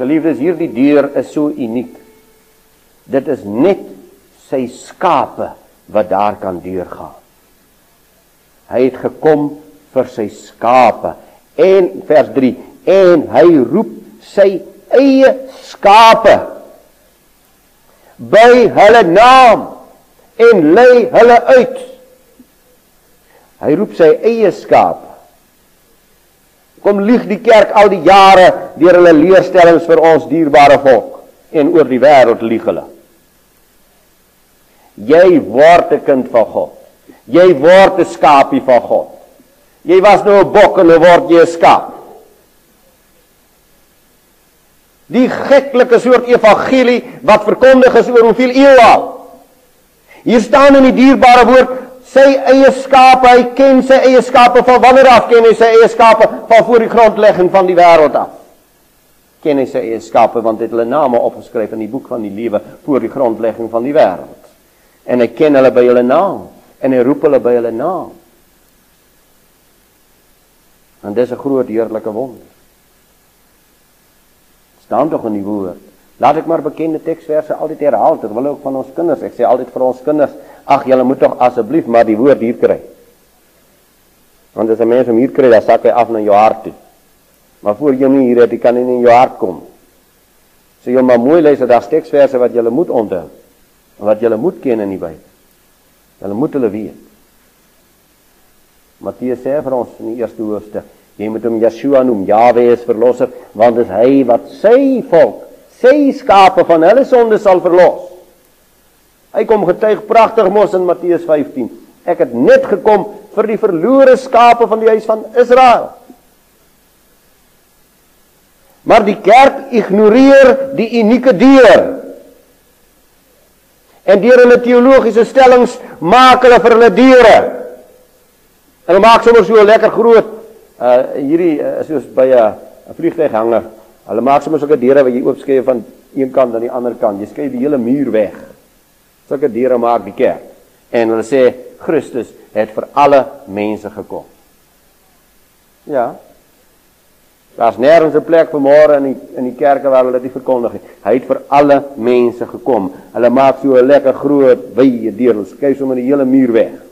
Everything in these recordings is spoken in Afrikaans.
Geliefdes, hierdie dier is so uniek. Dit is net sy skape wat daar kan deurgaan. Hy het gekom vir sy skape. En vers 3 en hy roep sy eie skape by hulle naam en lei hulle uit. Hy roep sy eie skape. Kom lieg die kerk al die jare deur hulle leerstellings vir ons dierbare volk en oor die wêreld lieg hulle. Jy word 'n kind van God. Jy word 'n skapie van God. Jy was nou 'n bok en nou word jy 'n skaap. Die geklike soort evangelie wat verkondig is oor hoeveel eeue al. Hier staan in die dierbare woord sy eie skape, hy ken sy eie skape van wanneer af ken hy sy eie skape van voor die grondlegging van die wêreld af. Ken hy sy eie skape want dit hulle name opgeskryf in die boek van die lewe voor die grondlegging van die wêreld. En hy ken hulle by hulle naam en hy roep hulle by hulle naam. En dis 'n groot heerlike wonder staan tog in die woord. Laat ek maar bekende teksverse altyd herhaal terwyl ook van ons kinders. Ek sê altyd vir ons kinders, ag julle moet tog asseblief maar die woord hier kry. Want as 'n mens hom hier kry, dan sak hy af na jou hart toe. Maar voor jy nie hier het, kan hy nie in jou hart kom. So jy maar mooi lees dat teksverse wat jy moet onthou en wat jy moet ken in die Bybel. Jy moet hulle weet. Matteus sê vir ons in die eerste hoofstuk Jy moet hom Yeshua noem. Jahwe is verlosser, want dit is hy wat sy volk, sy skape van hulle sonde sal verlos. Hy kom getuig pragtig mos in Matteus 15. Ek het net gekom vir die verlore skape van die huis van Israel. Maar die kerk ignoreer die unieke deur. En deur hulle teologiese stellings maak hulle vir hulle deure. Hulle maak sommer so lekker groot Uh hierdie uh, is soos by 'n uh, vliegtuighanger. Hulle maak sommer sulke deure wat jy oopskei van een kant aan die ander kant. Jy skei die hele muur weg. Sulke deure maak die kerk. En hulle sê Christus het vir alle mense gekom. Ja. Daar's nêrens 'n plek vir môre in die in die kerke waar hulle dit verkondig nie. Hy het vir alle mense gekom. Hulle maak so 'n lekker groot wye deur. Hulle skei sommer die hele muur weg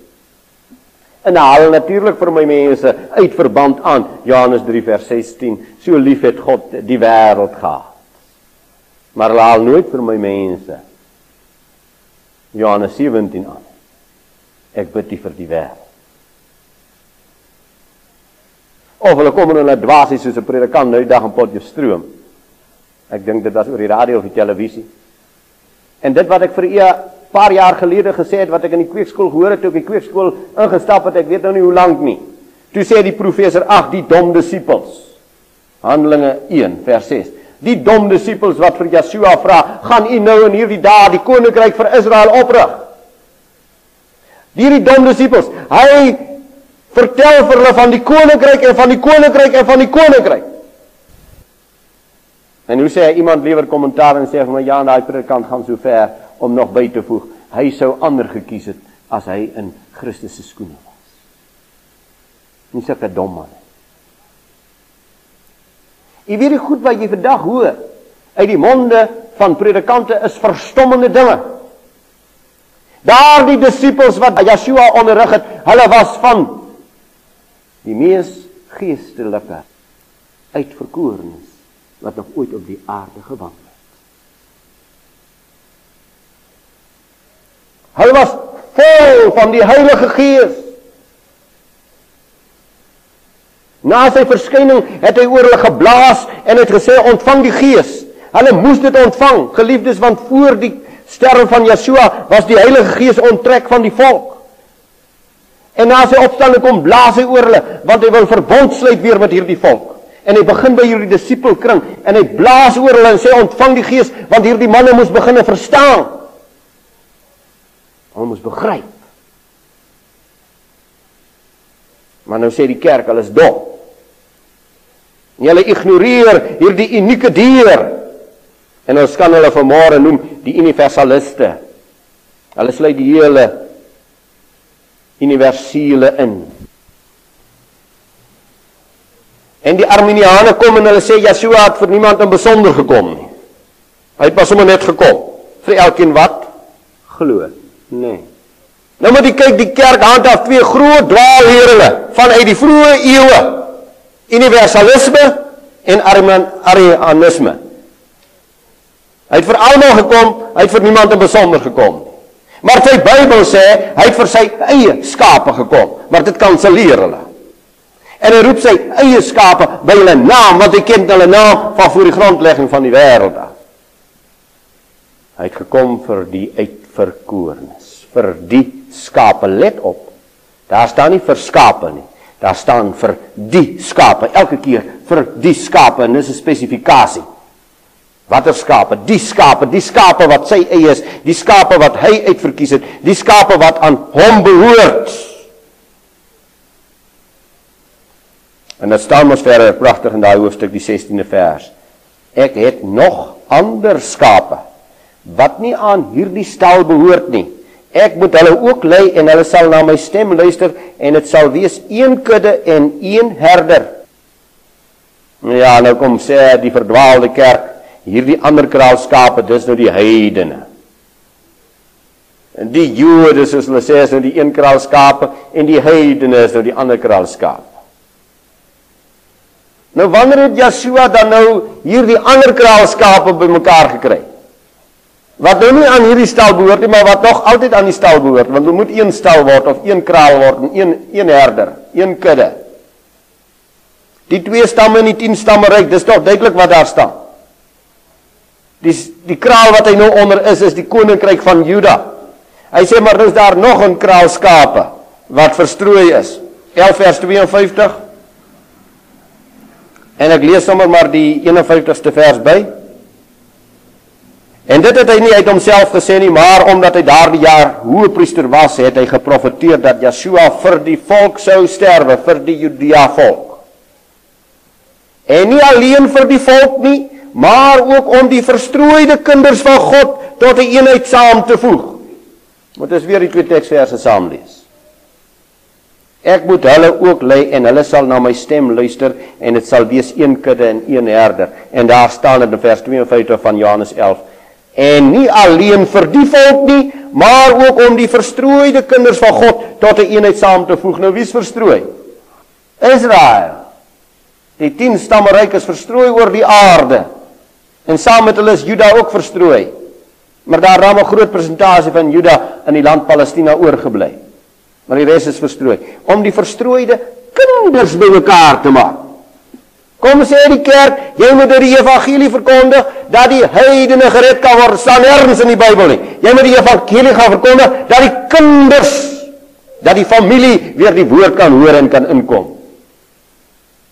en haal natuurlik vir my mense uit verband aan Johannes 3 vers 16 so lief het God die wêreld gehad maar haal nooit vir my mense Johannes 17 aan ek bid nie vir die wêreld of hulle kom in 'n dwasie soos 'n predikant nou die dag in Potchefstroom ek dink dit was oor die radio of die televisie en dit wat ek vir u paar jaar gelede gesê het wat ek in die kweekskool gehoor het toe ek die kweekskool ingestap het, ek weet nou nie hoe lank nie. Toe sê die professor, ag, die dom disippels. Handelinge 1 vers 6. Die dom disippels wat vir Yeshua vra, gaan u nou in hierdie dae die koninkryk vir Israel oprig? Hierdie dom disippels, hy vertel vir hulle van die koninkryk en van die koninkryk en van die koninkryk. En hoe sê hy iemand liewer kommentaar en sê vir my ja, daai predikant gaan so ver om nog by te voeg, hy sou ander gekies het as hy in Christus se skoene was. Nie sulke dom man. Jy weet die goed wat jy vandag hoor uit die monde van predikante is verstommende dinge. Daardie disippels wat Yeshua onderrig het, hulle was van die mees geestelike uitverkorenes wat nog ooit op die aarde gewandel Hy was vol van die Heilige Gees. Na sy verskyning het hy oor hulle geblaas en het gesê ontvang die Gees. Hulle moes dit ontvang, geliefdes, want voor die sterwe van Yeshua was die Heilige Gees onttrek van die volk. En na sy opstanding kom blaas hy oor hulle, want hy wil verbond sluit weer met hierdie volk. En hy begin by hierdie disipelkring en hy blaas oor hulle en sê ontvang die Gees, want hierdie manne moes begine verstaan. Hulle moes begryp. Maar nou sê die kerk, hulle is dom. En hulle ignoreer hierdie unieke deur. En ons kan hulle vanmôre noem die universaliste. Hulle sluit die hele universele in. En die Arminiane kom en hulle sê Yeshua het vir niemand in besonder gekom nie. Hy het pas sommer net gekom vir elkeen wat glo. Nee. Nou moet jy kyk die kerk handhaaf twee groot dwaalleerlinge vanuit die vroeë eeue. Universalisme en Arianisme. Hy het vir almal gekom, hy het vir niemand in besonder gekom. Maar sy Bybel sê hy het vir sy eie skape gekom, maar dit kanselleer hulle. En hy roep sy eie skape by hulle naam, want hy ken hulle naam van voor die grondlegging van die wêreld af. Hy het gekom vir die uitverkorenes, vir die skape. Let op. Daar staan nie vir skape nie. Daar staan vir die skape. Elke keer vir die skape en dis 'n spesifikasie. Watter skape? Die skape, die skape wat sy eie is, die skape wat hy uitverkies het, die skape wat aan hom behoort. En dit staan mos verder pragtig in daai hoofstuk die 16de vers. Ek het nog ander skape wat nie aan hierdie stal behoort nie. Ek moet hulle ook lei en hulle sal na my stem luister en dit sal wees een kudde en een herder. Ja, nou kom sê die verdwaalde kerk, hierdie ander kraalskape, dis nou die heidene. En die Jode soos hulle sê is nou die een kraalskape en die heidene is nou die ander kraalskape. Nou wanneer het Yeshua dan nou hierdie ander kraalskape bymekaar gekry? Wat nou nie aan hierdie stal behoort nie, maar wat nog altyd aan die stal behoort, want dit moet een stal word of een kraal word en een een herder, een kudde. Die twee stamme en die 10 stamme ryk, dis tog duidelik wat daar staan. Die die kraal wat hy nou onder is is die koninkryk van Juda. Hy sê maar dis daar nog 'n kraal skape wat verstrooi is. 11 vers 52. En ek lees sommer maar die 51ste vers by. En dit het hy nie uit homself gesê nie, maar omdat hy daardie jaar hoëpriester was, het hy geprofeteer dat Yeshua vir die volk sou sterwe, vir die Judea volk. En nie alleen vir die volk nie, maar ook om die verstrooide kinders van God tot 'n een eenheid saam te voeg. Moet ons weer die twee teksverse saam lees. Ek moet hulle ook lei en hulle sal na my stem luister en dit sal wees een kudde en een herder. En daar staan in vers 52 van Johannes 11 en nie alleen vir die volk nie, maar ook om die verstrooide kinders van God tot 'n een eenheid saam te voeg. Nou wie's verstrooi? Israel. Die 10 stamme ryk is verstrooi oor die aarde. En saam met hulle is Juda ook verstrooi. Maar daar raam 'n groot persentasie van Juda in die land Palestina oorgebly. Maar die res is verstrooi om die verstrooide kinders bymekaar te maak. Kom sê die kerk, jy moet die evangelie verkondig dat die heidene gered kan word. staan nêrens in die Bybel nie. Jy moet die evangelie gaan verkondig dat die kinders, dat die familie weer die woord kan hoor en kan inkom.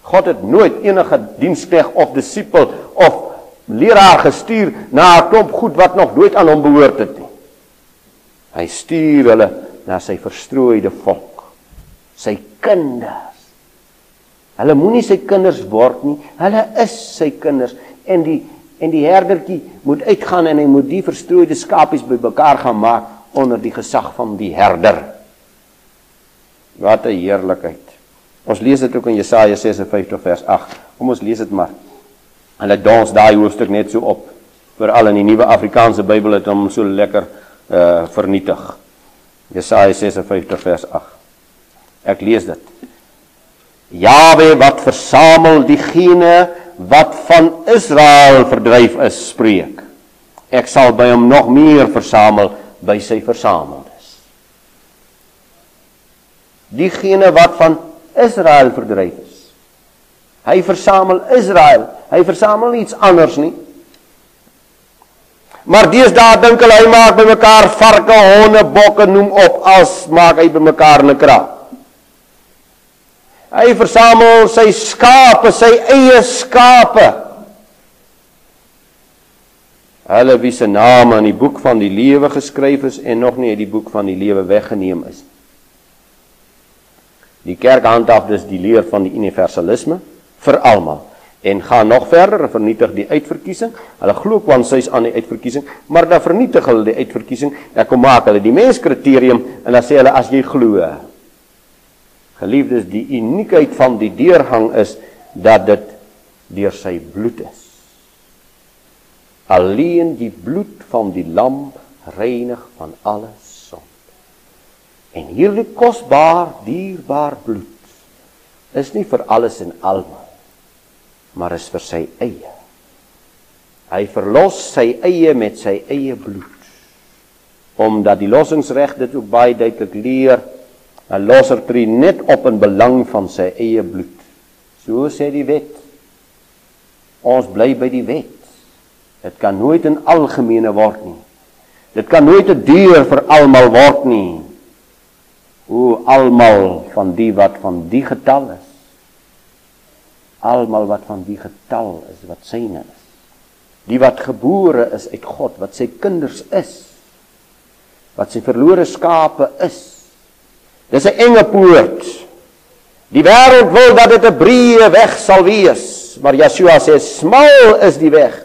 God het nooit enige dienskneg of disipel of leraar gestuur na 'n klomp goed wat nog nooit aan hom behoort het nie. Hy stuur hulle na sy verstrooide volk, sy kinders. Hulle moenie sy kinders word nie. Hulle is sy kinders en die en die herdertjie moet uitgaan en hy moet die verstrooide skapies bymekaar gaan maak onder die gesag van die herder. Wat 'n heerlikheid. Ons lees dit ook in Jesaja 56 vers 8. Kom ons lees dit maar. Hulle dans daai hoofstuk net so op. Veral in die nuwe Afrikaanse Bybel het hom so lekker uh vernietig. Jesaja 56 vers 8. Ek lees dit. Jawe wat versamel diegene wat van Israel verdryf is spreek. Ek sal by hom nog meer versamel by sy versameldes. Diegene wat van Israel verdryf is. Hy versamel Israel. Hy versamel iets anders nie. Maar deesdae dink hulle hy maak bymekaar varke, honde, bokke, noem op, as maak hy bymekaar 'n kraal. Hy versamel sy skape, sy eie skape. Hulle wie se name in die boek van die lewe geskryf is en nog nie uit die boek van die lewe weggeneem is. Die kerk handhaaf dus die leer van die universalisme vir almal en gaan nog verder en vernietig die uitverkiesing. Hulle glo kwansies aan die uitverkiesing, maar dan vernietig hulle die uitverkiesing. Dan kom maak hulle die menskriterium en dan sê hulle as jy glo, Geliefdes, die uniekheid van die deurgang is dat dit deur sy bloed is. Alleen die bloed van die lam reinig van alle sonde. En hierdie kosbaar, dierbaar bloed is nie vir alles en almal, maar is vir sy eie. Hy verlos sy eie met sy eie bloed. Omdat die lossingsreg dit ook baie duidelik leer, 'n losser tree net op in belang van sy eie bloed. So sê die wet. Ons bly by die wet. Dit kan nooit in algemene word nie. Dit kan nooit 'n deur vir almal word nie. O almal van die wat van die getal is. Almal wat van die getal is wat syne is. Die wat gebore is uit God, wat sy kinders is. Wat sy verlore skape is. Dis 'n enge poort. Die wêreld wil dat dit 'n breë weg sal wees, maar Yeshua sê smal is die weg.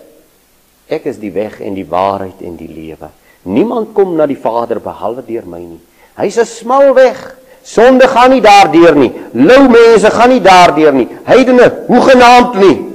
Ek is die weg en die waarheid en die lewe. Niemand kom na die Vader behalwe deur my nie. Hy's 'n smal weg. Sonde gaan nie daardeur nie. Lou mense gaan nie daardeur nie. Heidene hoegenaamd nie.